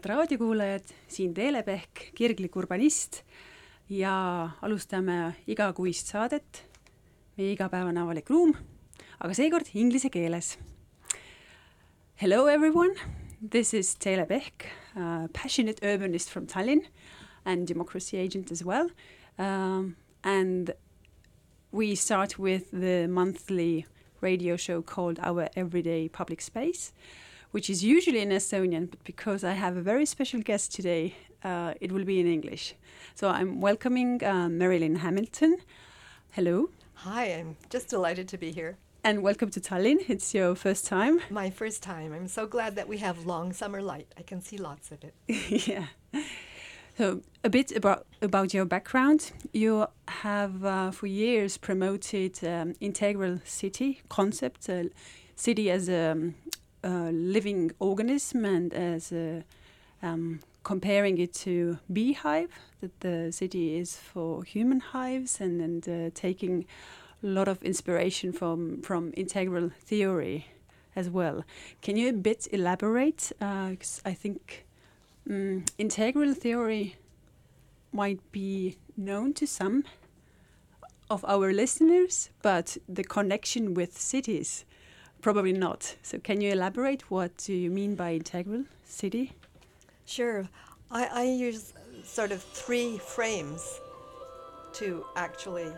head raadiokuulajad, siin Teele Pehk, kirglik urbanist. Ja alustame igakuist saadet, meie igapäevane avalik ruum, aga seekord inglise keeles. Hello everyone, this is Pehk, uh, passionate urbanist from Tallinn and democracy agent as well um,. And we start with the monthly radio show called Our Everyday Public Space which is usually in Estonian, but because I have a very special guest today, uh, it will be in English. So I'm welcoming uh, Marilyn Hamilton. Hello. Hi, I'm just delighted to be here. And welcome to Tallinn. It's your first time. My first time. I'm so glad that we have long summer light. I can see lots of it. yeah. So a bit about about your background. You have uh, for years promoted um, integral city concept, uh, city as a um, uh, living organism and as a, um, comparing it to beehive, that the city is for human hives, and, and uh, taking a lot of inspiration from, from integral theory as well. Can you a bit elaborate? Because uh, I think um, integral theory might be known to some of our listeners, but the connection with cities Probably not. So, can you elaborate what do you mean by integral city? Sure. I, I use sort of three frames to actually.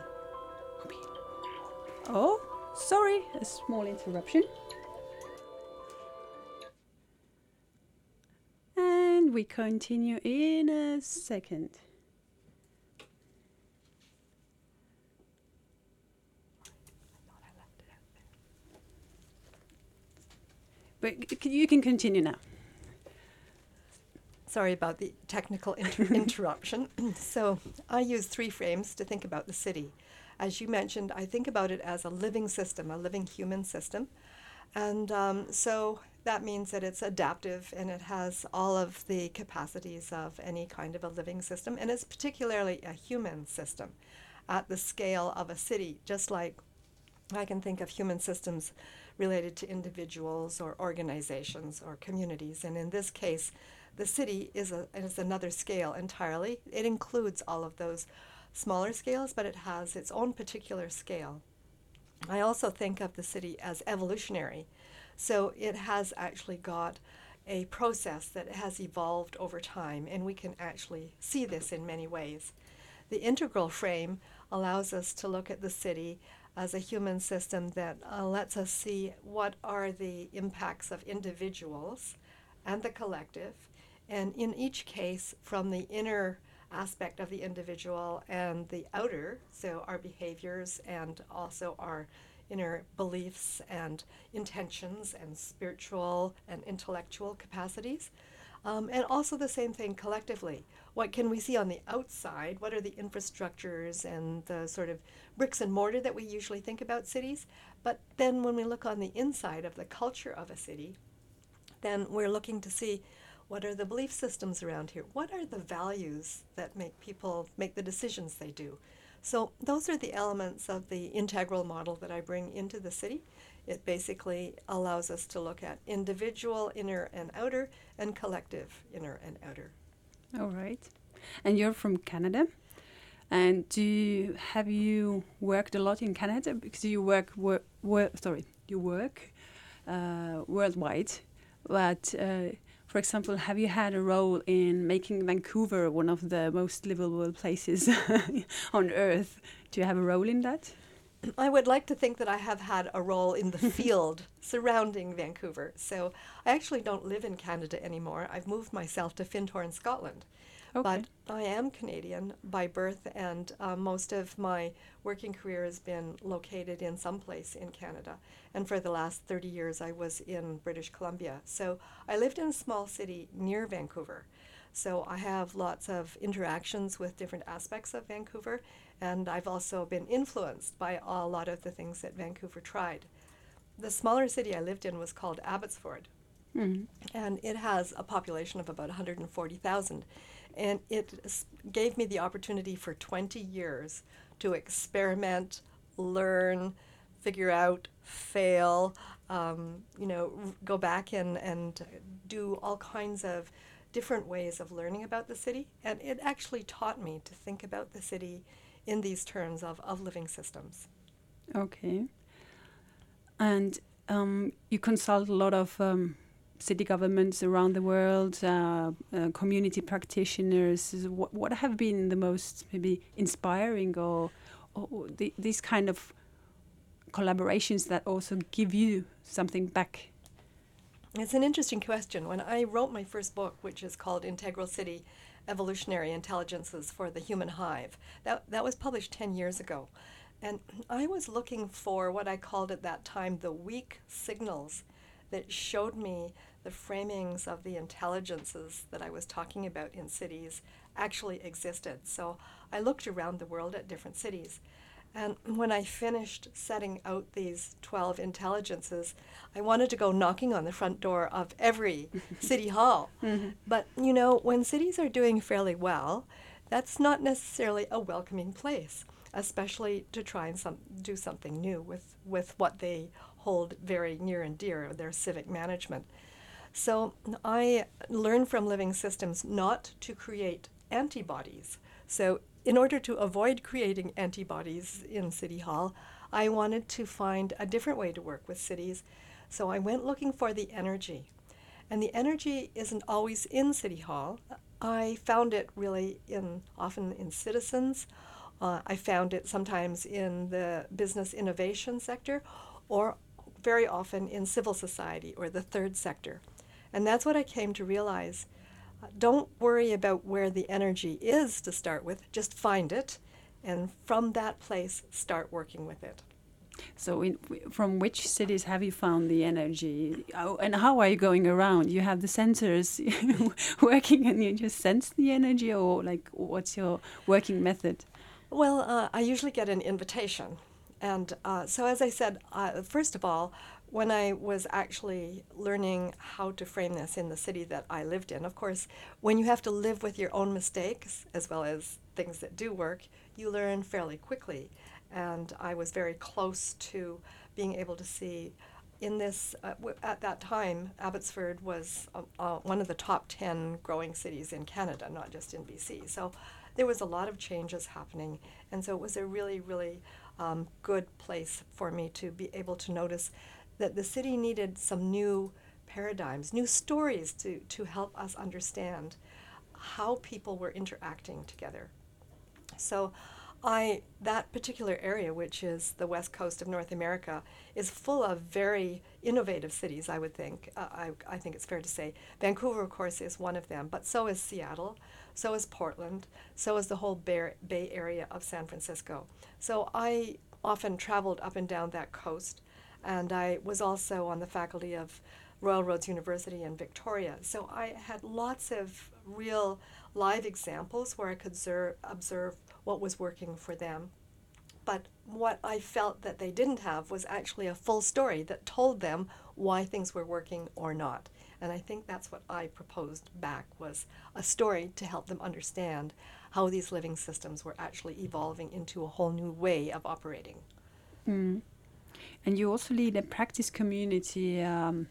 Oh, sorry, a small interruption. And we continue in a second. But you can continue now. Sorry about the technical inter interruption. so, I use three frames to think about the city. As you mentioned, I think about it as a living system, a living human system. And um, so that means that it's adaptive and it has all of the capacities of any kind of a living system. And it's particularly a human system at the scale of a city, just like I can think of human systems related to individuals or organizations or communities. And in this case, the city is, a, is another scale entirely. It includes all of those smaller scales, but it has its own particular scale. I also think of the city as evolutionary. So it has actually got a process that has evolved over time, and we can actually see this in many ways. The integral frame allows us to look at the city as a human system that uh, lets us see what are the impacts of individuals and the collective, and in each case, from the inner aspect of the individual and the outer, so our behaviors and also our inner beliefs and intentions and spiritual and intellectual capacities. Um, and also the same thing collectively. What can we see on the outside? What are the infrastructures and the sort of bricks and mortar that we usually think about cities? But then when we look on the inside of the culture of a city, then we're looking to see what are the belief systems around here? What are the values that make people make the decisions they do? So those are the elements of the integral model that I bring into the city. It basically allows us to look at individual inner and outer and collective inner and outer. All right. And you're from Canada. And do you, have you worked a lot in Canada because you work work, sorry you work uh, worldwide, but uh, for example, have you had a role in making Vancouver one of the most livable places on earth? Do you have a role in that? I would like to think that I have had a role in the field surrounding Vancouver. So I actually don't live in Canada anymore. I've moved myself to Findhorn, Scotland. Okay. But I am Canadian by birth, and uh, most of my working career has been located in some place in Canada. And for the last 30 years, I was in British Columbia. So I lived in a small city near Vancouver. So I have lots of interactions with different aspects of Vancouver, and I've also been influenced by a lot of the things that Vancouver tried. the smaller city I lived in was called Abbotsford, Mhm. and it has a population of about 140,000. And it gave me the opportunity for 20 years to experiment, learn, figure out, fail, um, you know, go back and, and do all kinds of different ways of learning about the city. And it actually taught me to think about the city in these terms of, of living systems. Okay. And um, you consult a lot of um, city governments around the world, uh, uh, community practitioners. What, what have been the most maybe inspiring or, or, the, these kind of collaborations that also give you something back? It's an interesting question. When I wrote my first book, which is called Integral City Evolutionary Intelligences for the Human Hive, that, that was published 10 years ago. And I was looking for what I called at that time the weak signals that showed me the framings of the intelligences that I was talking about in cities actually existed. So I looked around the world at different cities. And when I finished setting out these 12 intelligences, I wanted to go knocking on the front door of every city hall. Mm-hmm. But, you know, when cities are doing fairly well, that's not necessarily a welcoming place, especially to try and some, do something new with, with what they hold very near and dear, their civic management. So I learned from living systems not to create antibodies. So in order to avoid creating antibodies in City Hall, I wanted to find a different way to work with cities. So I went looking for the energy. And the energy isn't always in City Hall. I found it really in often in citizens. Uh, I found it sometimes in the business innovation sector or very often in civil society or the third sector. And that's what I came to realize. Don't worry about where the energy is to start with, just find it, and from that place, start working with it. So, in, from which cities have you found the energy, Oh, and how are you going around? You have the sensors working, and you just sense the energy, or like, what's your working method? Well, uh, I usually get an invitation. And uh, so, as I said, uh, first of all, when I was actually learning how to frame this in the city that I lived in, of course, when you have to live with your own mistakes as well as things that do work, you learn fairly quickly. And I was very close to being able to see in this, uh, w- at that time, Abbotsford was uh, uh, one of the top 10 growing cities in Canada, not just in BC. So there was a lot of changes happening. And so it was a really, really um, good place for me to be able to notice that the city needed some new paradigms, new stories to, to help us understand how people were interacting together. So I that particular area, which is the west coast of North America, is full of very innovative cities. I would think. Uh, I I think it's fair to say Vancouver, of course, is one of them, but so is Seattle, so is Portland, so is the whole Bay, Bay Area of San Francisco. So I often traveled up and down that coast, and I was also on the faculty of Royal Roads University in Victoria. So I had lots of real live examples where I could observe, observe what was working for them. But what I felt that they didn't have was actually a full story that told them why things were working or not. And I think that's what I proposed back was a story to help them understand how these living systems were actually evolving into a whole new way of operating. Mm. And you also lead a practice community um,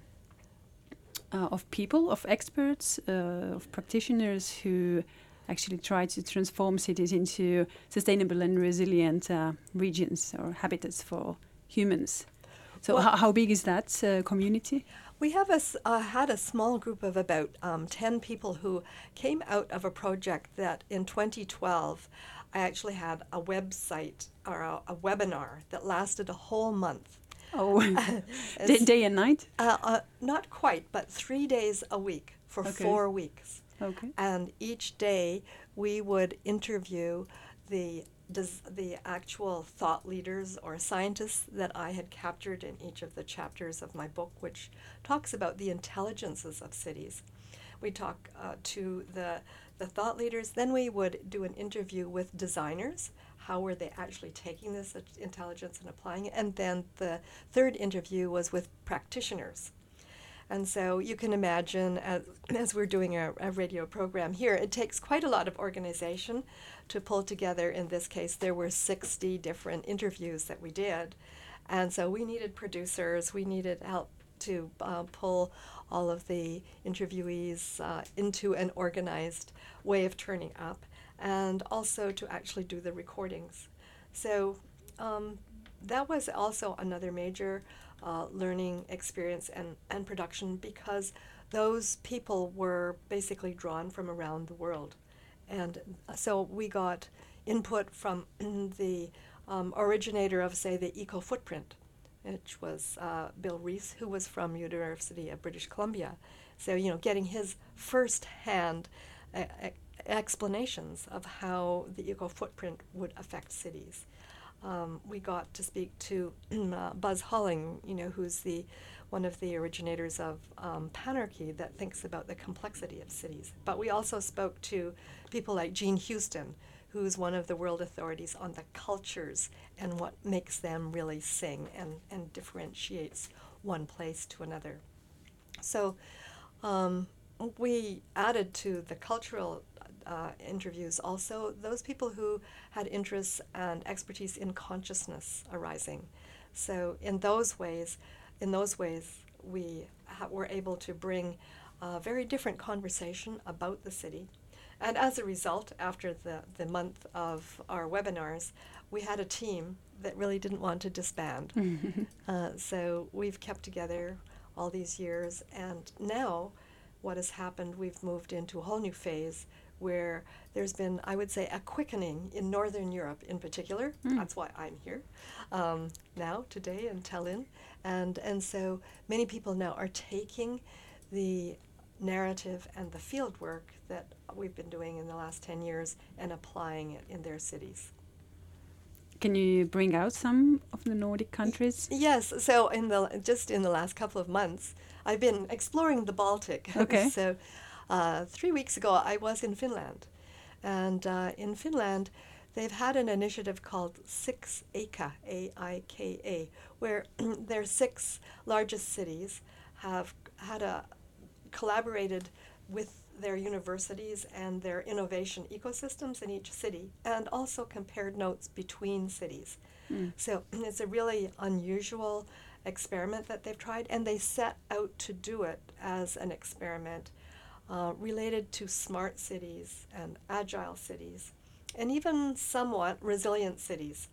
uh, of people, of experts, uh, of practitioners who actually try to transform cities into sustainable and resilient uh, regions or habitats for humans. So, Well- how, big is that uh, community? We have a uh, had a small group of about um, 10 people who came out of a project that in 2012 I actually had a website or a, a webinar that lasted a whole month. Oh, day, day and night? uh, uh, not quite, but three days a week for Okay. four weeks. Okay. And each day we would interview the does the actual thought leaders or scientists that I had captured in each of the chapters of my book, which talks about the intelligences of cities. We talk uh, to the the thought leaders. Then we would do an interview with designers. How were they actually taking this intelligence and applying it. And then the third interview was with practitioners. And so you can imagine, as, as we're doing a, a, radio program here, it takes quite a lot of organization to pull together. In this case, there were 60 different interviews that we did. And so we needed producers, we needed help to uh, pull all of the interviewees uh, into an organized way of turning up and also to actually do the recordings. So um, that was also another major uh, learning experience and, and production because those people were basically drawn from around the world. And so we got input from the um, originator of, say, the eco footprint, which was uh, Bill Rees, who was from University of British Columbia. So, you know, getting his first-hand uh, explanations of how the eco footprint would affect cities. Um, we got to speak to uh, Buzz Holling, you know, who's the one of the originators of um, panarchy that thinks about the complexity of cities. But we also spoke to people like Jean Houston, who's one of the world authorities on the cultures and what makes them really sing and, and differentiates one place to another. So um, we added to the cultural uh, interviews also those people who had interests and expertise in consciousness arising. So in those ways, in those ways, we ha- were able to bring a very different conversation about the city. And as a result, after the, the month of our webinars, we had a team that really didn't want to disband. uh, so we've kept together all these years, and now what has happened, we've moved into a whole new phase where there's been, I would say, a quickening in Northern Europe in particular. Mm. That's why I'm here um, now, today in Tallinn. And, and so many people now are taking the narrative and the field work that we've been doing in the last 10 years and applying it in their cities. Can you bring out some of the Nordic countries? Yes. So in the just in the last couple of months, I've been exploring the Baltic. Okay. so uh, three weeks ago, I was in Finland. And uh, in Finland, they've had an initiative called Six Aika, A I K A, where their six largest cities have had a collaborated with their universities and their innovation ecosystems in each city, and also compared notes between cities. Mm. So it's a really unusual experiment that they've tried, and they set out to do it as an experiment uh, related to smart cities and agile cities, and even somewhat resilient cities.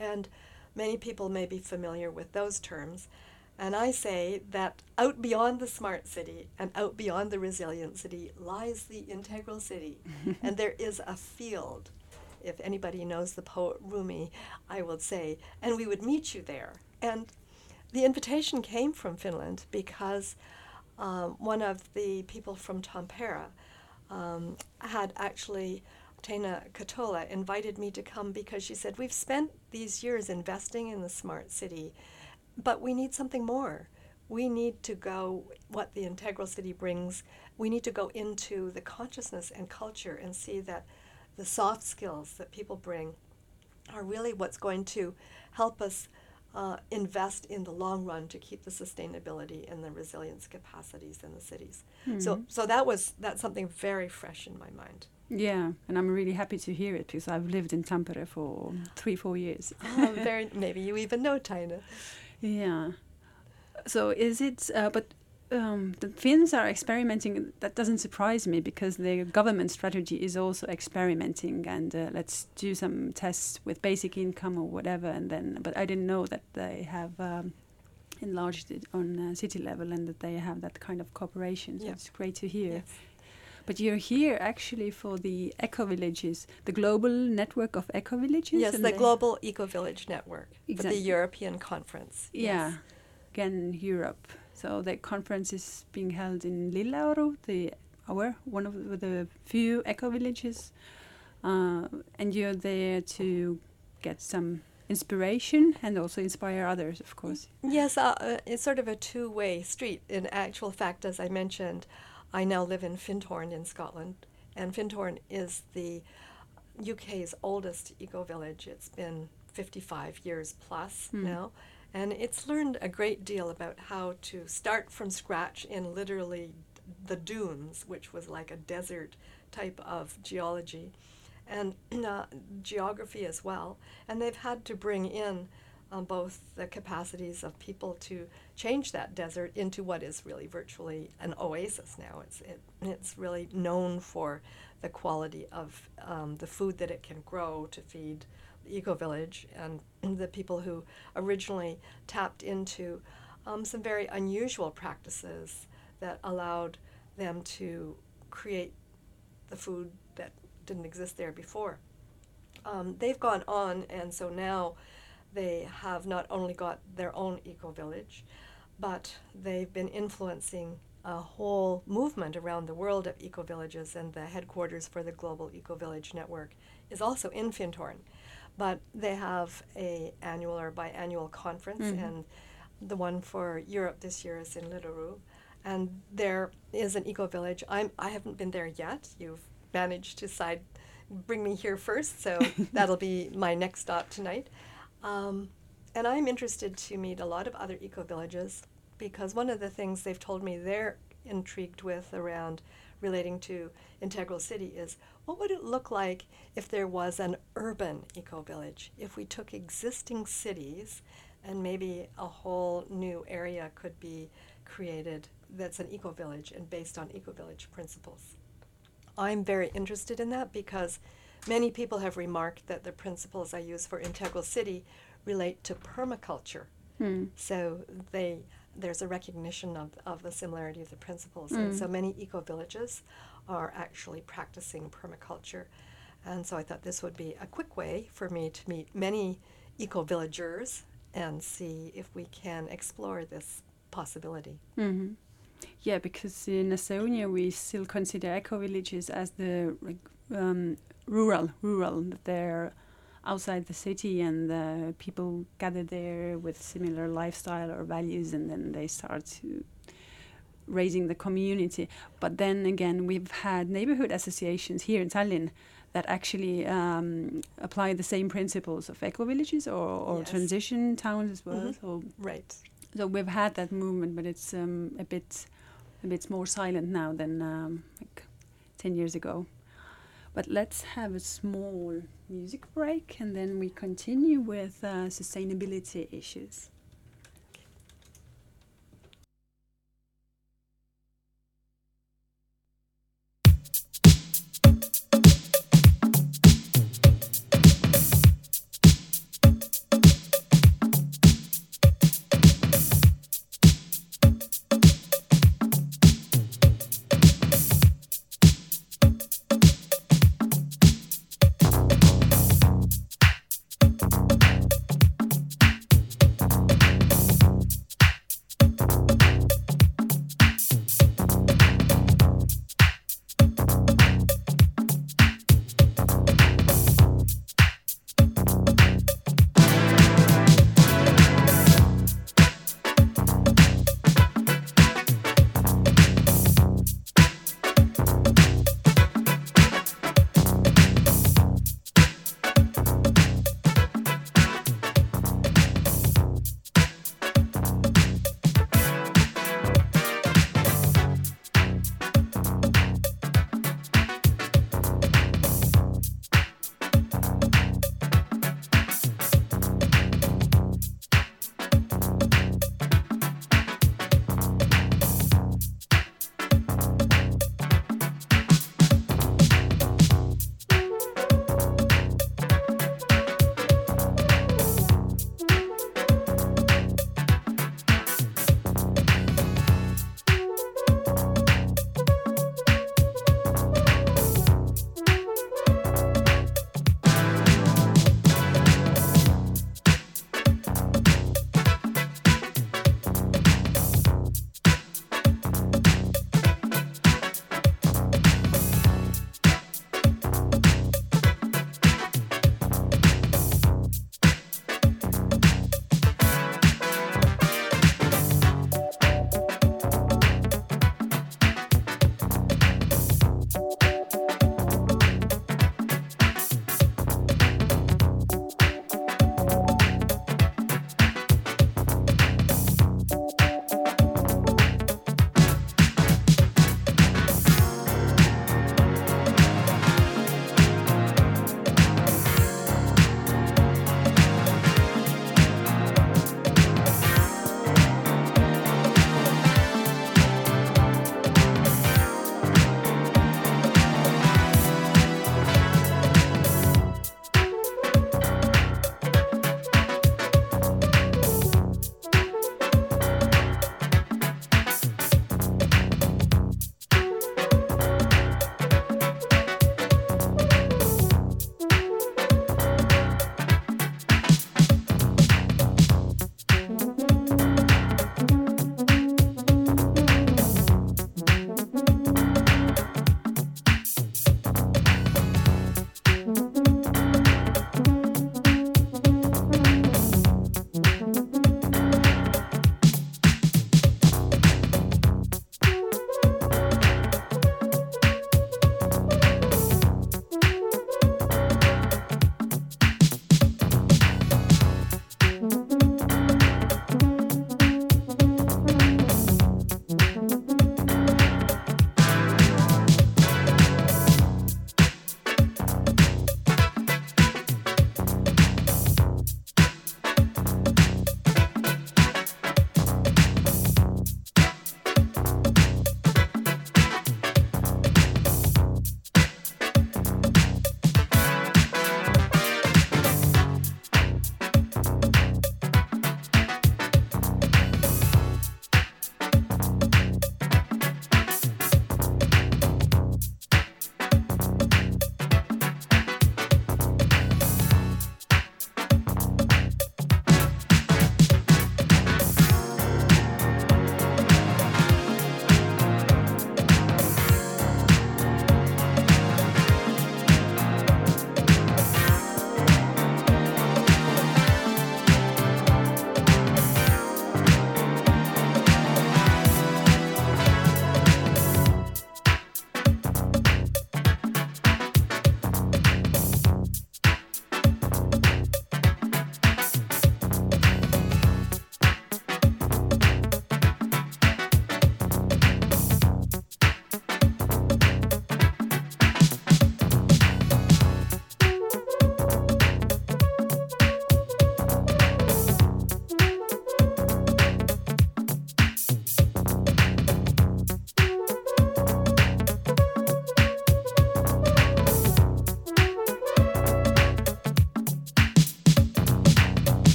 And many people may be familiar with those terms. And I say that out beyond the smart city and out beyond the resilient city lies the integral city. and there is a field. If anybody knows the poet Rumi, I will say, and we would meet you there. And the invitation came from Finland because um, one of the people from Tampere um, had actually, Taina Ketola, invited me to come because she said, We've spent these years investing in the smart city, but we need something more. We need to go, what the integral city brings, we need to go into the consciousness and culture and see that the soft skills that people bring are really what's going to help us uh, invest in the long run to keep the sustainability and the resilience capacities in the cities. Mm-hmm. So, so that was that's something very fresh in my mind. Yeah, and I'm really happy to hear it because I've lived in Tampere for three, four years. oh, very maybe you even know Taina. Yeah. So is it? Uh, but um, the Finns are experimenting. That doesn't surprise me because the government strategy is also experimenting and uh, let's do some tests with basic income or whatever. And then, but I didn't know that they have um, enlarged it on uh, city level and that they have that kind of cooperation. So yeah. it's great to hear. Yes. But you're here actually for the eco villages, the global network of eco villages. Yes, the global eco village network. Exactly. the European conference. Yeah, yes. again Europe. So the conference is being held in Lilleoru, the our one of the few eco villages, uh, and you're there to get some inspiration and also inspire others, of course. Yes, uh, uh, it's sort of a two-way street. In actual fact, as I mentioned, I now live in Findhorn in Scotland, and Findhorn is the UK's oldest eco village. It's been 55 years plus Hmm. now. And it's learned a great deal about how to start from scratch in literally the dunes, which was like a desert type of geology, and uh, geography as well. And they've had to bring in um, both the capacities of people to change that desert into what is really virtually an oasis now. It's, it, it's really known for the quality of um, the food that it can grow to feed eco village and the people who originally tapped into um, some very unusual practices that allowed them to create the food that didn't exist there before. Um, they've gone on, and so now they have not only got their own eco village, but they've been influencing a whole movement around the world of eco villages, and the headquarters for the Global Eco Village Network is also in Findhorn. But they have a annual or biannual conference, Mhm. and the one for Europe this year is in Lilleoru, and there is an eco village. I'm I haven't been there yet. You've managed to side bring me here first, so that'll be my next stop tonight. Um, and I'm interested to meet a lot of other eco villages because one of the things they've told me they're intrigued with around relating to Integral City is what would it look like if there was an urban eco village? If we took existing cities and maybe a whole new area could be created that's an eco village and based on eco village principles. I'm very interested in that because many people have remarked that the principles I use for Integral City relate to permaculture. Hmm. So they there's a recognition of, of the similarity of the principles. And Mm. so many eco villages are actually practicing permaculture. And so I thought this would be a quick way for me to meet many eco villagers and see if we can explore this possibility. hmm Yeah, because in Estonia we still consider eco villages as the um, rural, rural. They're outside the city, and the people gather there with similar lifestyle or values, and then they start to raising the community. But then again, we've had neighborhood associations here in Tallinn that actually um, apply the same principles of eco villages or, or Yes. transition towns as well. Mhm. So Right. so we've had that movement, but it's um, a bit a bit more silent now than um, like ten years ago. But let's have a small music break, and then we continue with uh, sustainability issues.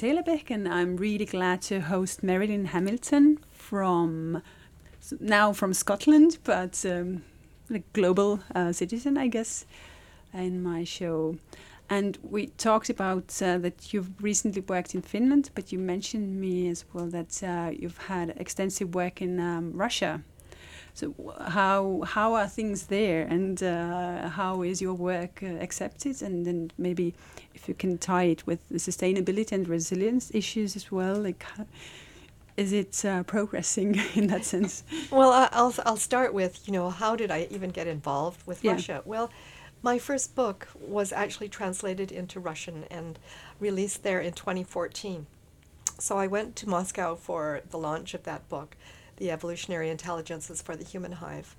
I'm Teele Pehk, and I'm really glad to host Marilyn Hamilton from now from Scotland, but um, a global uh, citizen, I guess, in my show. And we talked about uh, that you've recently worked in Finland, but you mentioned me as well that uh, you've had extensive work in um, Russia. So how how are things there, and uh, how is your work uh, accepted? And then maybe if you can tie it with the sustainability and resilience issues as well, like is it uh, progressing in that sense? well, I'll I'll start with you know how did I even get involved with yeah. Russia? Well, my first book was actually translated into Russian and released there in 2014. So I went to Moscow for the launch of that book, The Evolutionary Intelligences for the Human Hive.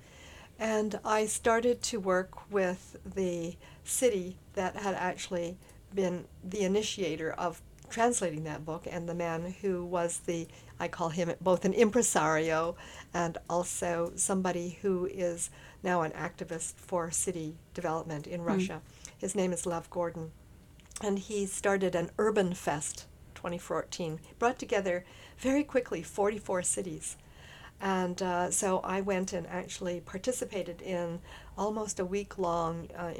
And I started to work with the city that had actually been the initiator of translating that book and the man who was the I call him both an impresario and also somebody who is now an activist for city development in mm. Russia. His name is Lev Gordon. And he started an Urban Fest 2014, brought together very quickly 44 cities. And uh, so I went and actually participated in almost a week long uh,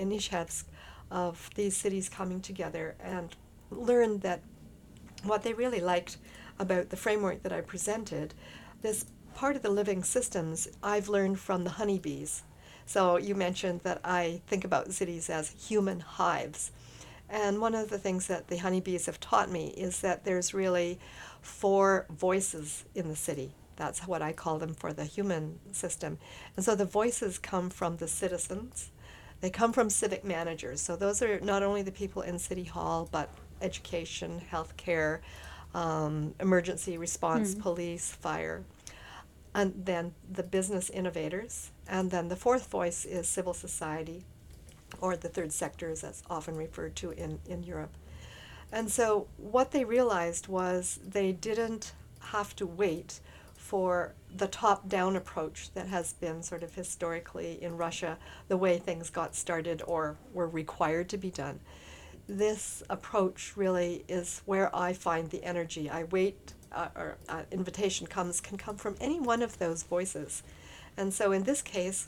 of these cities coming together and learned that what they really liked about the framework that I presented, this part of the living systems I've learned from the honeybees. So you mentioned that I think about cities as human hives. And one of the things that the honeybees have taught me is that there's really four voices in the city. That's what I call them for the human system. And so the voices come from the citizens, they come from civic managers. So those are not only the people in City Hall, but education, healthcare, um, emergency response, mm. police, fire, and then the business innovators, and then the fourth voice is civil society, or the third sector, as that's often referred to in, in Europe. And so what they realized was they didn't have to wait for the top down approach that has been sort of historically in Russia, the way things got started or were required to be done this approach really is where I find the energy. I wait, uh, or uh, invitation comes, can come from any one of those voices. And so in this case,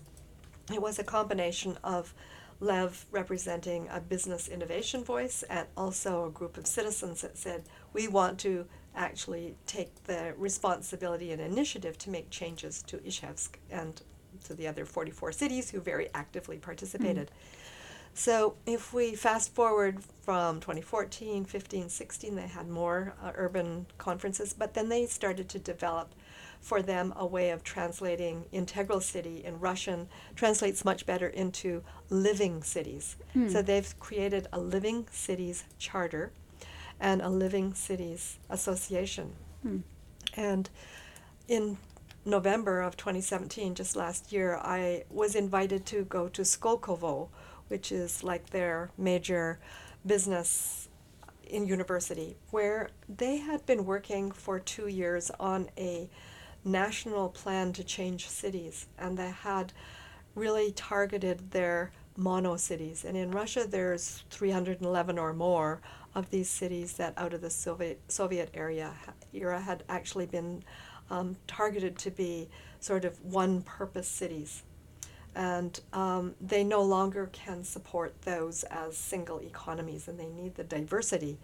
it was a combination of Lev representing a business innovation voice and also a group of citizens that said, we want to actually take the responsibility and initiative to make changes to Izhevsk and to the other 44 cities who very actively participated. Mm. So if we fast forward from 2014, 15, 16, they had more uh, urban conferences, but then they started to develop for them a way of translating integral city in Russian translates much better into living cities. Hmm. So they've created a living cities charter and a living cities association. Hmm. And in November of 2017, just last year, I was invited to go to Skolkovo, which is like their major business in university, where they had been working for two years on a national plan to change cities, and they had really targeted their mono cities. And in Russia, there's 311 or more of these cities that out of the Soviet Soviet area era had actually been um, targeted to be sort of one purpose cities and um, they no longer can support those as single economies and they need the diversity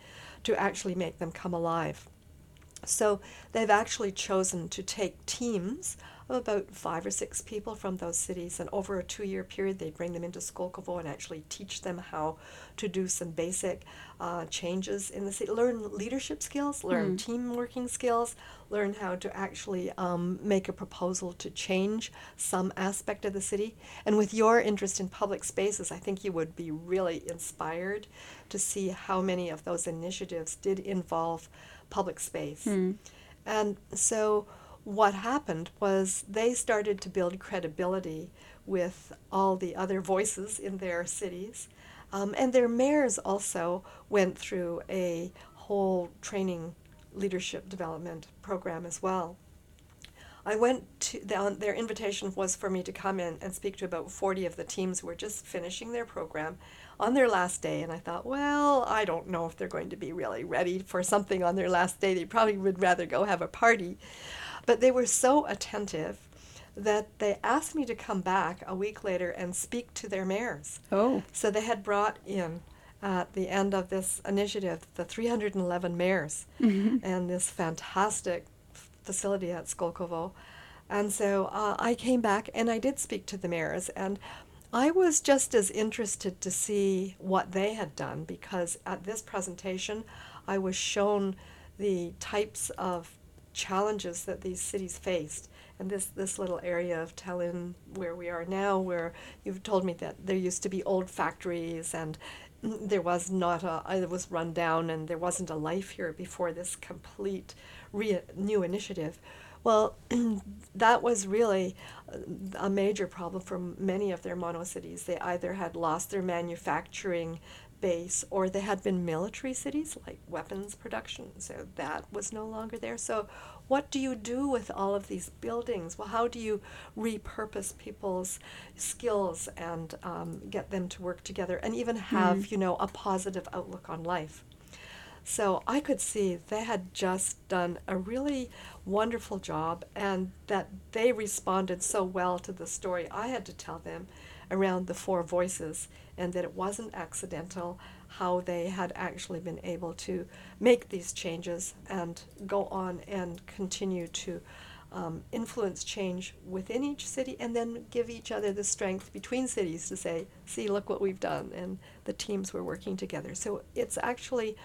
to actually make them come alive. So they've actually chosen to take teams of about five or six people from those cities, and over a two year period, they bring them into Skolkovo and actually teach them how to do some basic uh, changes in the city, learn leadership skills, learn mm. team working skills, learn how to actually um, make a proposal to change some aspect of the city. And with your interest in public spaces, I think you would be really inspired to see how many of those initiatives did involve public space. Mm. And so what happened was they started to build credibility with all the other voices in their cities. Um, and their mayors also went through a whole training leadership development program as well. I went to the, their invitation was for me to come in and speak to about 40 of the teams who were just finishing their program on their last day. And I thought, well, I don't know if they're going to be really ready for something on their last day. They probably would rather go have a party. But they were so attentive that they asked me to come back a week later and speak to their mayors. Oh. So they had brought in at the end of this initiative the 311 mayors Mm-hmm. and this fantastic facility at Skolkovo. And so uh, I came back and I did speak to the mayors and I was just as interested to see what they had done because at this presentation I was shown the types of challenges that these cities faced. And this, this little area of Tallinn, where we are now, where you've told me that there used to be old factories and there was not a, it was run down and there wasn't a life here before this complete re- new initiative. Well, that was really a major problem for many of their mono cities. They either had lost their manufacturing base or they had been military cities like weapons production so that was no longer there. So what do you do with all of these buildings? Well how do you repurpose people's skills and um, get them to work together and even have Mm. you know a positive outlook on life? So I could see they had just done a really wonderful job and that they responded so well to the story. I had to tell them around the four voices and that it wasn't accidental how they had actually been able to make these changes and go on and continue to um, influence change within each city and then give each other the strength between cities to say, see, look what we've done. And the teams were working together. So it's actually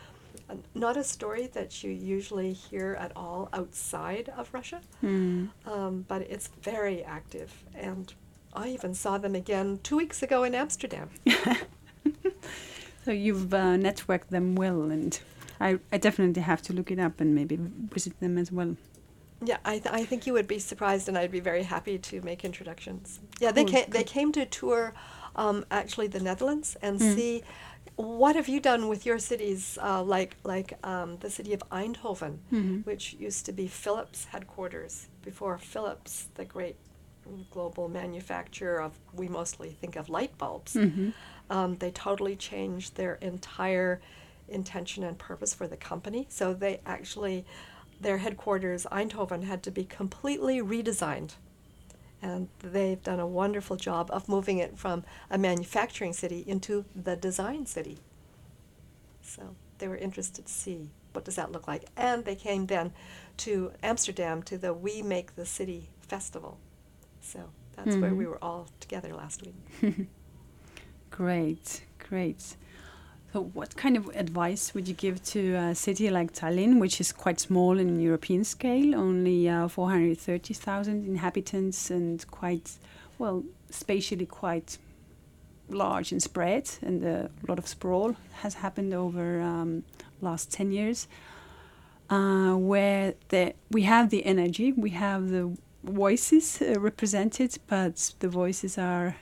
not a story that you usually hear at all outside of Russia, Mm. um, but it's very active. And I even saw them again two weeks ago in Amsterdam. So you've uh, networked them well, and I, I definitely have to look it up and maybe visit them as well. Yeah, I, th- I think you would be surprised, and I'd be very happy to make introductions. Yeah, they Cool, came, they came to tour um, actually the Netherlands and Mm. see what have you done with your cities, uh, like like um, the city of Eindhoven, Mhm. which used to be Philips headquarters before Philips, the great global manufacturer of we mostly think of light bulbs. Mhm. Um, they totally changed their entire intention and purpose for the company. So they actually, their headquarters, Eindhoven, had to be completely redesigned. And they've done a wonderful job of moving it from a manufacturing city into the design city. So they were interested to see what does that look like. And they came then to Amsterdam to the We Make the City festival. So that's where we Mhm. were all together last week. Great, great. So, what kind of advice would you give to a city like Tallinn, which is quite small in European scale, only uh, 430,000 inhabitants, and quite, well, spatially quite large and spread, and a lot of sprawl has happened over um, last 10 years, uh, where the, we have the energy, we have the voices uh, represented, but the voices are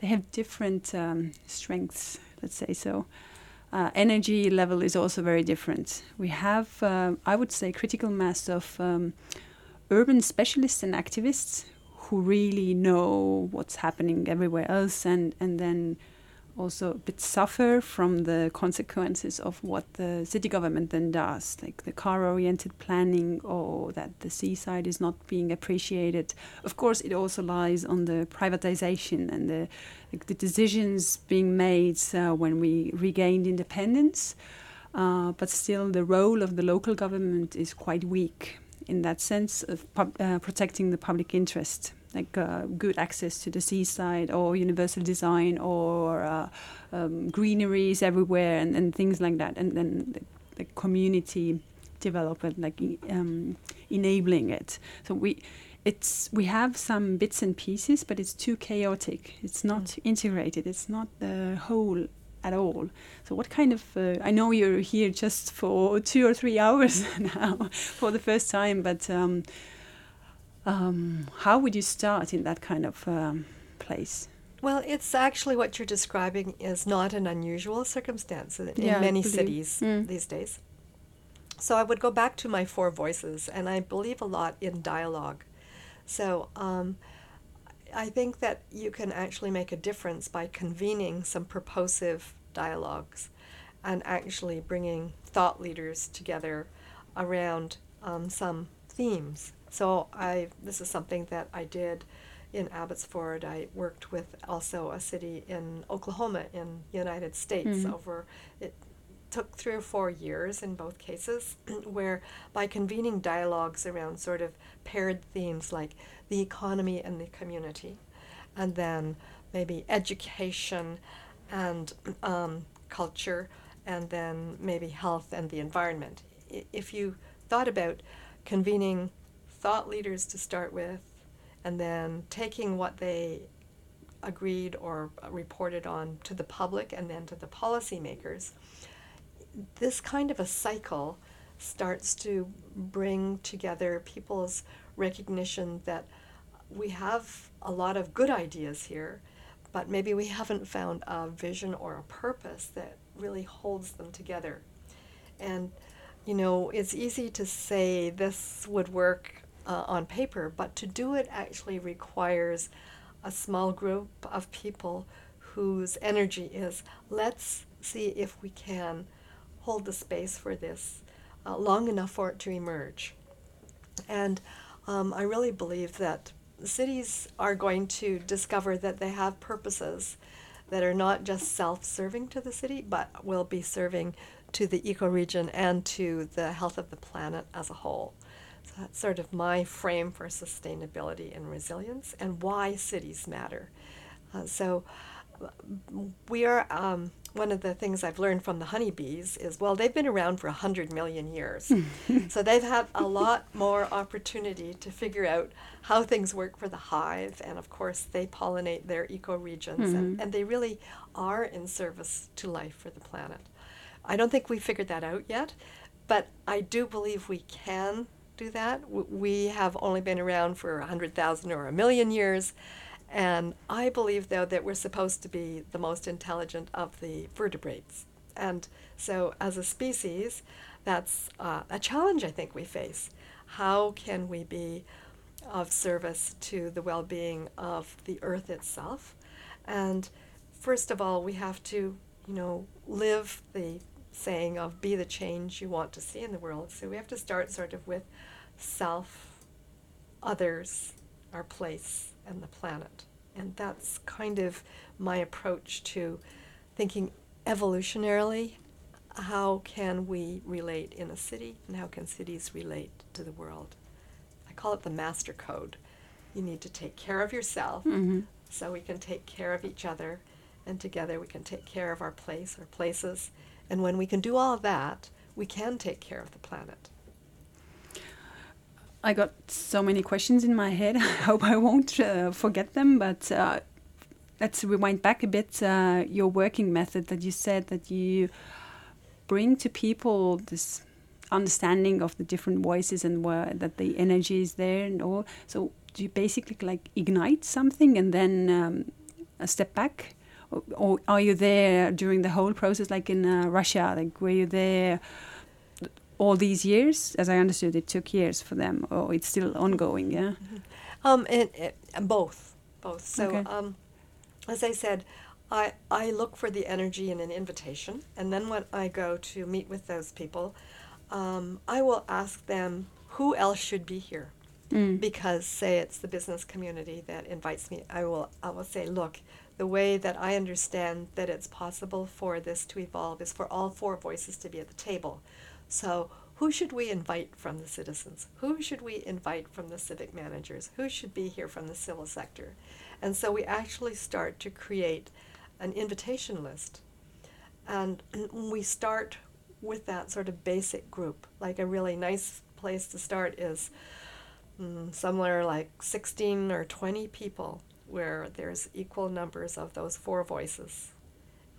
they have different um, strengths, let's say so. Uh, energy level is also very different. We have, uh, I would say, critical mass of um, urban specialists and activists who really know what's happening everywhere else, and and then also a bit suffer from the consequences of what the city government then does, like the car-oriented planning or that the seaside is not being appreciated. Of course, it also lies on the privatization and the like the decisions being made uh, when we regained independence. Uh, but still, the role of the local government is quite weak in that sense of uh, protecting the public interest, like uh, good access to the seaside or universal design or uh, um, greeneries everywhere and, and things like that. And then the, the community development, like um, enabling it. So we it's we have some bits and pieces, but it's too chaotic. It's not integrated. It's not the whole at all. So what kind of? Uh, I know you're here just for two or three hours now for the first time, but um, um, how would you start in that kind of um, place? Well, it's actually what you're describing is not an unusual circumstance in Yeah, many cities Mm. these days. So I would go back to my four voices, and I believe a lot in dialogue. So um, I think that you can actually make a difference by convening some purposive dialogues and actually bringing thought leaders together around um, some themes. So I this is something that I did in Abbotsford. I worked with also a city in Oklahoma in United States mm-hmm. over it took three or four years in both cases where by convening dialogues around sort of paired themes like the economy and the community and then maybe education and um, culture and then maybe health and the environment if you thought about convening thought leaders to start with and then taking what they agreed or reported on to the public and then to the policymakers, this kind of a cycle starts to bring together people's recognition that we have a lot of good ideas here, but maybe we haven't found a vision or a purpose that really holds them together. And, you know, it's easy to say this would work uh, on paper, but to do it actually requires a small group of people whose energy is let's see if we can hold the space for this uh, long enough for it to emerge. And um, I really believe that cities are going to discover that they have purposes that are not just self serving to the city, but will be serving to the ecoregion and to the health of the planet as a whole. That's sort of my frame for sustainability and resilience and why cities matter. Uh, so we are um, one of the things I've learned from the honeybees is well they've been around for 100 million years so they've had a lot more opportunity to figure out how things work for the hive and of course they pollinate their ecoregions mm-hmm. and, and they really are in service to life for the planet I don't think we figured that out yet but I do believe we can do that. We have only been around for 100,000 or a million years. And I believe, though, that we're supposed to be the most intelligent of the vertebrates. And so, as a species, that's uh, a challenge I think we face. How can we be of service to the well being of the earth itself? And first of all, we have to, you know, live the saying of be the change you want to see in the world. So we have to start sort of with self, others, our place, and the planet. And that's kind of my approach to thinking evolutionarily how can we relate in a city and how can cities relate to the world. I call it the master code. You need to take care of yourself mm-hmm. so we can take care of each other, and together we can take care of our place, our places. And when we can do all of that, we can take care of the planet. I got so many questions in my head. I hope I won't uh, forget them. But uh, let's rewind back a bit. Uh, your working method that you said that you bring to people this understanding of the different voices and where that the energy is there and all. So do you basically like ignite something and then um, a step back, or, or, are you there during the whole process, like in uh, Russia? Like were you there? All these years? As I understood, it took years for them, or it's still ongoing. Yeah. Mm-hmm. Um, and, and, both, both. So, okay. um, as I said, I I look for the energy in an invitation, and then when I go to meet with those people, um, I will ask them who else should be here. Mm. Because say it's the business community that invites me, I will I will say, look, the way that I understand that it's possible for this to evolve is for all four voices to be at the table. So, who should we invite from the citizens? Who should we invite from the civic managers? Who should be here from the civil sector? And so we actually start to create an invitation list. And we start with that sort of basic group. Like a really nice place to start is um, somewhere like 16 or 20 people where there's equal numbers of those four voices.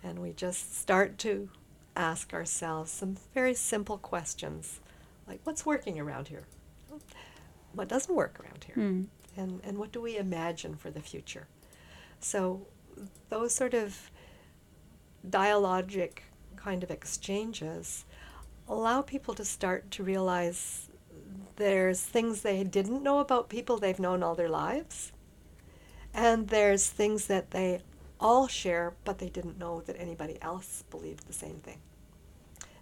And we just start to ask ourselves some very simple questions like what's working around here? What doesn't work around here? Mm. And, and what do we imagine for the future? So, those sort of dialogic kind of exchanges allow people to start to realize there's things they didn't know about people they've known all their lives. And there's things that they all share, but they didn't know that anybody else believed the same thing.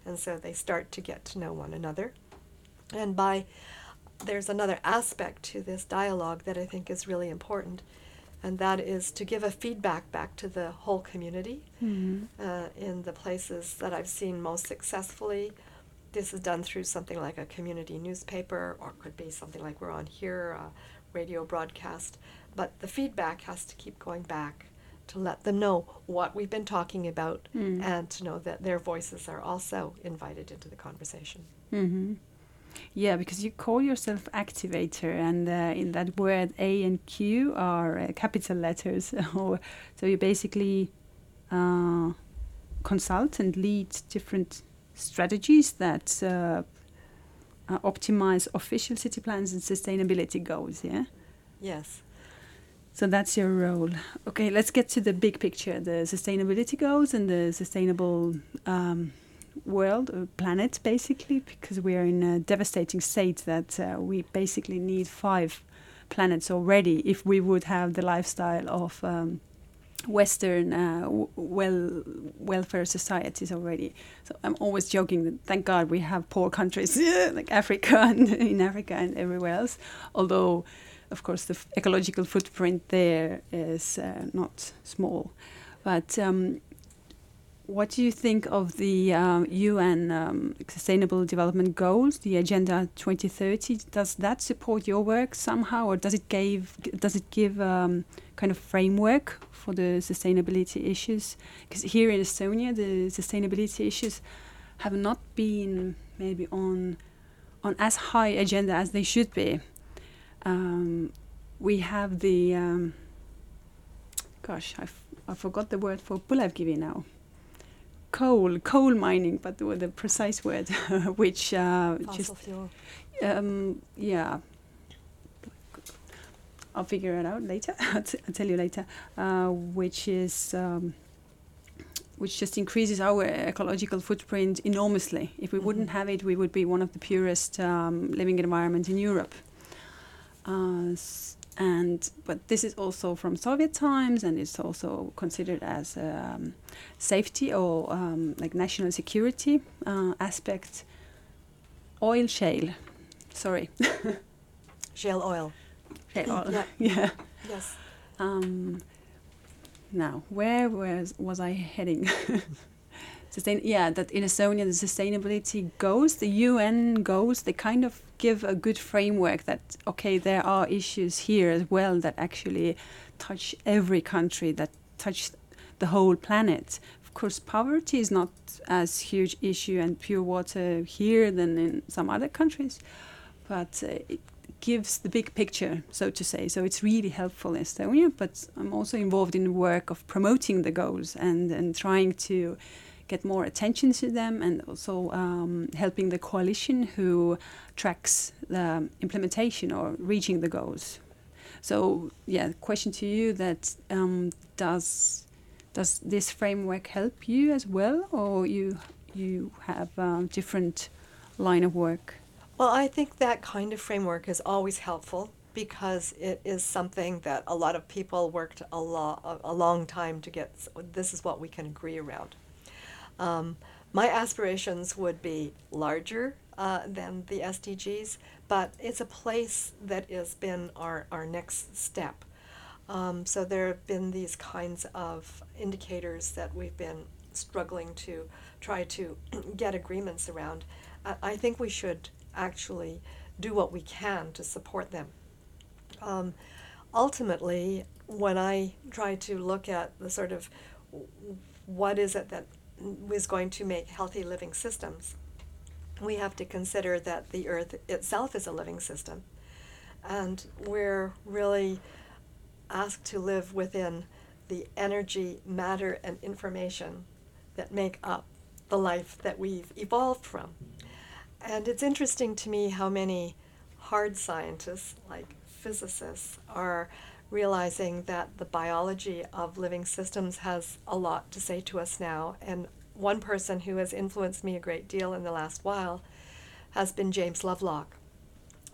And so they start to get to know one another. And by there's another aspect to this dialogue that I think is really important, and that is to give a feedback back to the whole community Mm-hmm. uh, in the places that I've seen most successfully. This is done through something like a community newspaper, or it could be something like we're on here, a radio broadcast. But the feedback has to keep going back to let them know what we've been talking about Mm. and to know that their voices are also invited into the conversation. Mm-hmm. Yeah, because you call yourself activator, and uh, in that word, A and Q are uh, capital letters. so you basically uh, consult and lead different strategies that uh, uh, optimize official city plans and sustainability goals. Yeah. Yes. So that's your role. Okay, let's get to the big picture the sustainability goals and the sustainable um, world or planet, basically, because we are in a devastating state that uh, we basically need five planets already if we would have the lifestyle of um, Western uh, well welfare societies already. So I'm always joking that thank God we have poor countries like Africa and in Africa and everywhere else. Although, of course, the ecological footprint there is uh, not small. But um, what do you think of the um, UN um, Sustainable Development Goals, the Agenda 2030? Does that support your work somehow, or does it give does it give um, kind of framework for the sustainability issues? Because here in Estonia, the sustainability issues have not been maybe on on as high agenda as they should be. Um, we have the um, gosh, I, f- I forgot the word for põlevkivi now. Coal, coal mining, but the, the precise word, which uh, just um, yeah. I'll figure it out later. I'll, tell you later. Uh, which is um, which just increases our ecological footprint enormously. If we wouldn't Mhm. have it, we would be one of the purest um, living environments in Europe. Uh, and but this is also from Soviet times, and it's also considered as um, safety or um, like national security uh, aspect. Oil shale, sorry, Shale oil. shale oil. Yeah. yeah. Yes. Um, now, where was was I heading? Sustain, yeah, that in Estonia the sustainability goals, the UN goals, they kind of give a good framework that okay, there are issues here as well that actually touch every country, that touch the whole planet. Of course, poverty is not as huge issue and pure water here than in some other countries, but uh, it gives the big picture, so to say. So it's really helpful in Estonia, but I'm also involved in the work of promoting the goals and, and trying to get more attention to them and also um, helping the coalition who tracks the implementation or reaching the goals. So yeah, question to you that um, does does this framework help you as well, or you you have a different line of work? Well, I think that kind of framework is always helpful because it is something that a lot of people worked a, a, long time to get. s- This is what we can agree around. Um, my aspirations would be larger uh, than the SDGs, but it's a place that has been our, our next step. Um, so there have been these kinds of indicators that we've been struggling to try to get agreements around. I, think we should actually do what we can to support them. Um, ultimately, when I try to look at the sort of what is it that is going to make healthy living systems, we have to consider that the earth itself is a living system. And we're really asked to live within the energy, matter, and information that make up the life that we've evolved from. And it's interesting to me how many hard scientists, like physicists, are realizing that the biology of living systems has a lot to say to us now. And one person who has influenced me a great deal in the last while has been James Lovelock,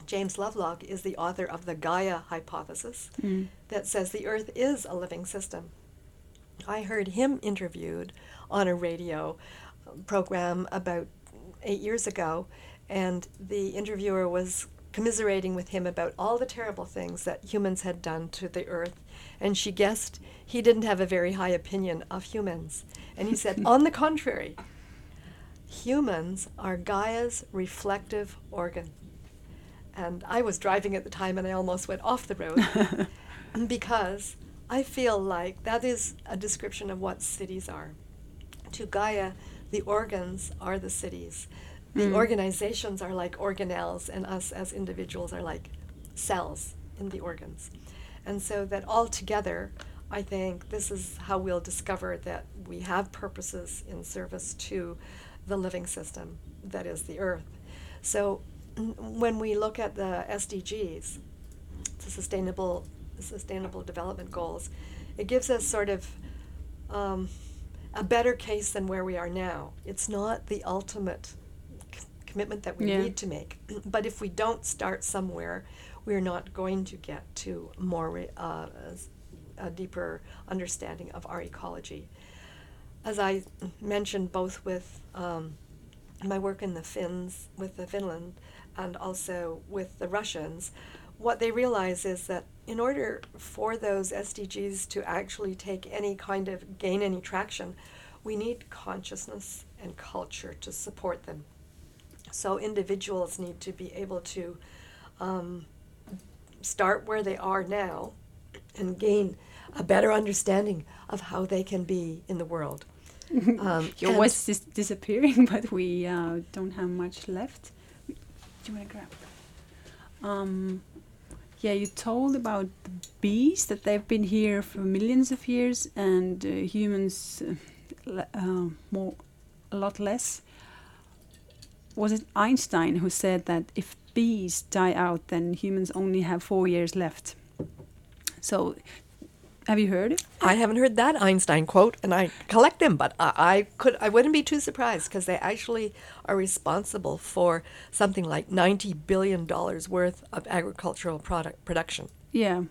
James Lovelock is the author of the Gaia hypothesis Mm. that says the Earth is a living system. I heard him interviewed on a radio program about eight years ago, and the interviewer was commiserating with him about all the terrible things that humans had done to the Earth. And she guessed he didn't have a very high opinion of humans. And he said, on the contrary, humans are Gaia's reflective organ. And I was driving at the time and I almost went off the road because I feel like that is a description of what cities are. To Gaia, the organs are the cities. The Mm. organizations are like organelles, and us as individuals are like cells in the organs. And so that all together, I think this is how we'll discover that we have purposes in service to the living system that is the earth. So when we look at the SDGs, the sustainable sustainable development goals, it gives us sort of um, a better case than where we are now. It's not the ultimate commitment that we Yeah. need to make, but if we don't start somewhere, we're not going to get to more re- uh, a deeper understanding of our ecology. As I mentioned, both with um, my work in the Finns, with the Finland, and also with the Russians, what they realize is that in order for those SDGs to actually take any kind of gain any traction, we need consciousness and culture to support them. So individuals need to be able to um, start where they are now and gain a better understanding of how they can be in the world. Um, Your and- voice is disappearing, but we uh, don't have much left. Do you want to grab? Um, yeah, you told about the bees that they've been here for millions of years, and uh, humans uh, uh, more, a lot less. Was it Einstein who said that if bees die out, then humans only have four years left? So, have you heard it? I haven't heard that Einstein quote, and I collect them, but I, I could I wouldn't be too surprised because they actually are responsible for something like ninety billion dollars worth of agricultural product production. Yeah,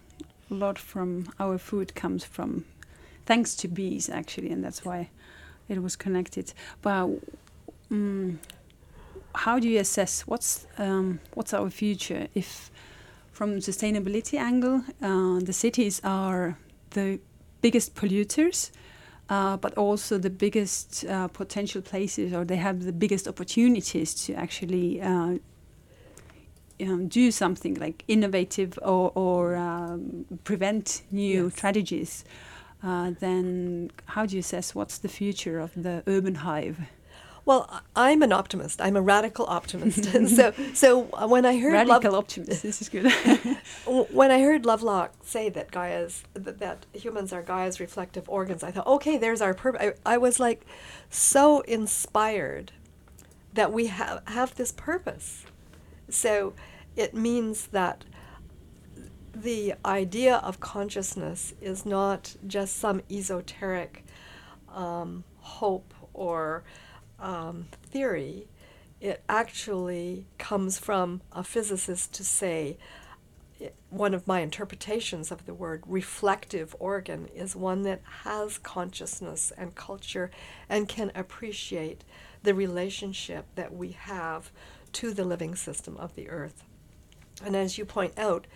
a lot from our food comes from thanks to bees actually, and that's why it was connected. But um, how do you assess what's um, what's our future if, from sustainability angle, uh, the cities are the biggest polluters, uh, but also the biggest uh, potential places, or they have the biggest opportunities to actually uh, um, do something like innovative or, or um, prevent new Yes. tragedies, uh, then how do you assess what's the future of the urban hive? Well, I'm an optimist. I'm a radical optimist. so so when I heard Love- Radical optimist. This is good. When I heard Lovelock say that Gaia's that, that humans are Gaia's reflective organs, I thought, okay, there's our purpose. I, I was like so inspired that we have have this purpose. So it means that the idea of consciousness is not just some esoteric um, hope or um, theory. It actually comes from a physicist to say it- one of my interpretations of the word reflective organ is one that has consciousness and culture and can appreciate the relationship that we have to the living system of the earth. And as you point out,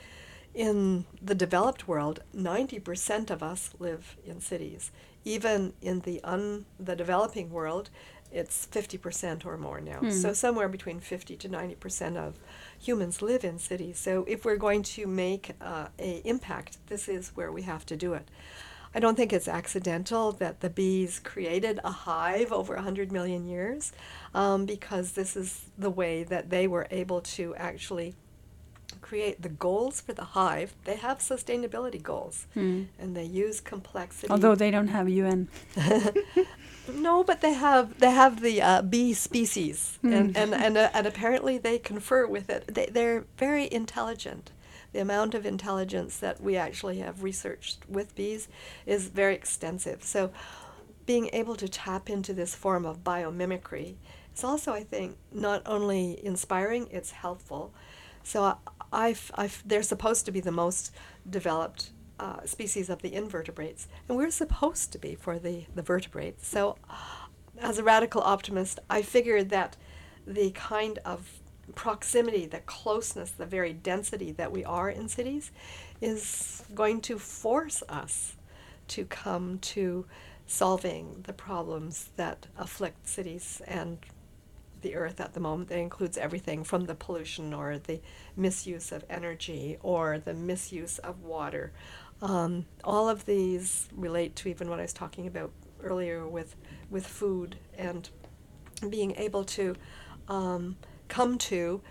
in the developed world, 90% of us live in cities. Even in the un, the developing world, it's 50% or more now. Hmm. So somewhere between 50 to 90% of humans live in cities. So if we're going to make uh, a impact, this is where we have to do it. I don't think it's accidental that the bees created a hive over 100 million years um, because this is the way that they were able to actually create the goals for the hive. They have sustainability goals Hmm. and they use complexity. Although they don't have UN. no, but they have they have the uh, bee species, and Mm. and and, uh, and apparently they confer with it. They, they're very intelligent. The amount of intelligence that we actually have researched with bees is very extensive. So, being able to tap into this form of biomimicry is also, I think, not only inspiring; it's helpful, So I, I've, I've, they're supposed to be the most developed uh, species of the invertebrates, and we're supposed to be for the, the vertebrates. So, as a radical optimist, I figured that the kind of proximity, the closeness, the very density that we are in cities is going to force us to come to solving the problems that afflict cities and the earth at the moment. That includes everything from the pollution or the misuse of energy or the misuse of water. Um, all of these relate to even what I was talking about earlier with, with food and being able to um, come to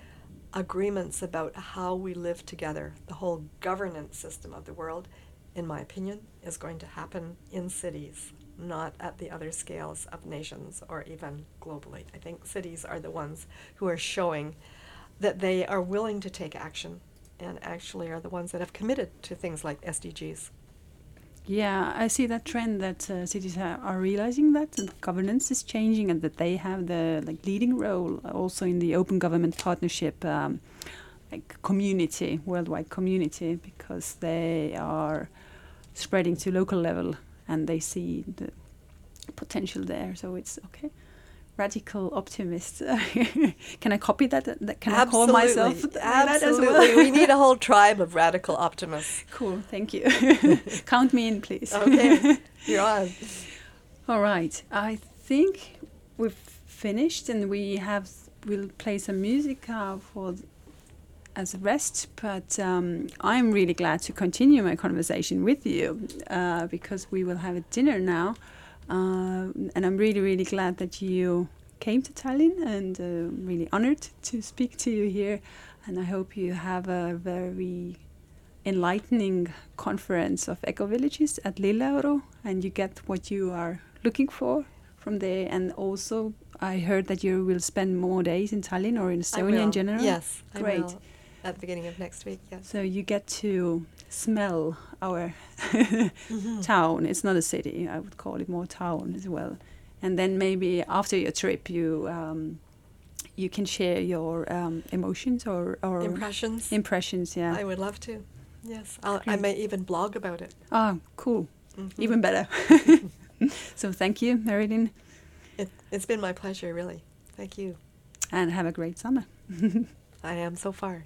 agreements about how we live together. The whole governance system of the world, in my opinion, is going to happen in cities, not at the other scales of nations or even globally. I think cities are the ones who are showing that they are willing to take action and actually are the ones that have committed to things like SDGs. Yeah, I see that trend that uh, cities are, are realizing that and governance is changing and that they have the like leading role also in the open government partnership um, like community, worldwide community, because they are spreading to local level and they see the potential there. So it's okay radical optimist. Can I copy that? Can Absolutely. I call myself that as well? we need a whole tribe of radical optimists. Cool, thank you. Count me in, please. Okay, you're on. All right, I think we've finished, and we have we'll play some music uh, for as a rest. But um, I'm really glad to continue my conversation with you uh, because we will have a dinner now. Uh, and I'm really, really glad that you came to Tallinn and uh, really honored to speak to you here. And I hope you have a very enlightening conference of eco villages at Lilleoru and you get what you are looking for from there. And also, I heard that you will spend more days in Tallinn or in Estonia in general. Yes, great. At the beginning of next week, yes. So you get to smell our mm-hmm. town. It's not a city. I would call it more town as well. And then maybe after your trip, you um, you can share your um, emotions or, or impressions. Impressions, yeah. I would love to. Yes, I'll, i may even blog about it. Oh, cool. Mm-hmm. Even better. so thank you, Marilyn. It, it's been my pleasure, really. Thank you. And have a great summer. I am so far.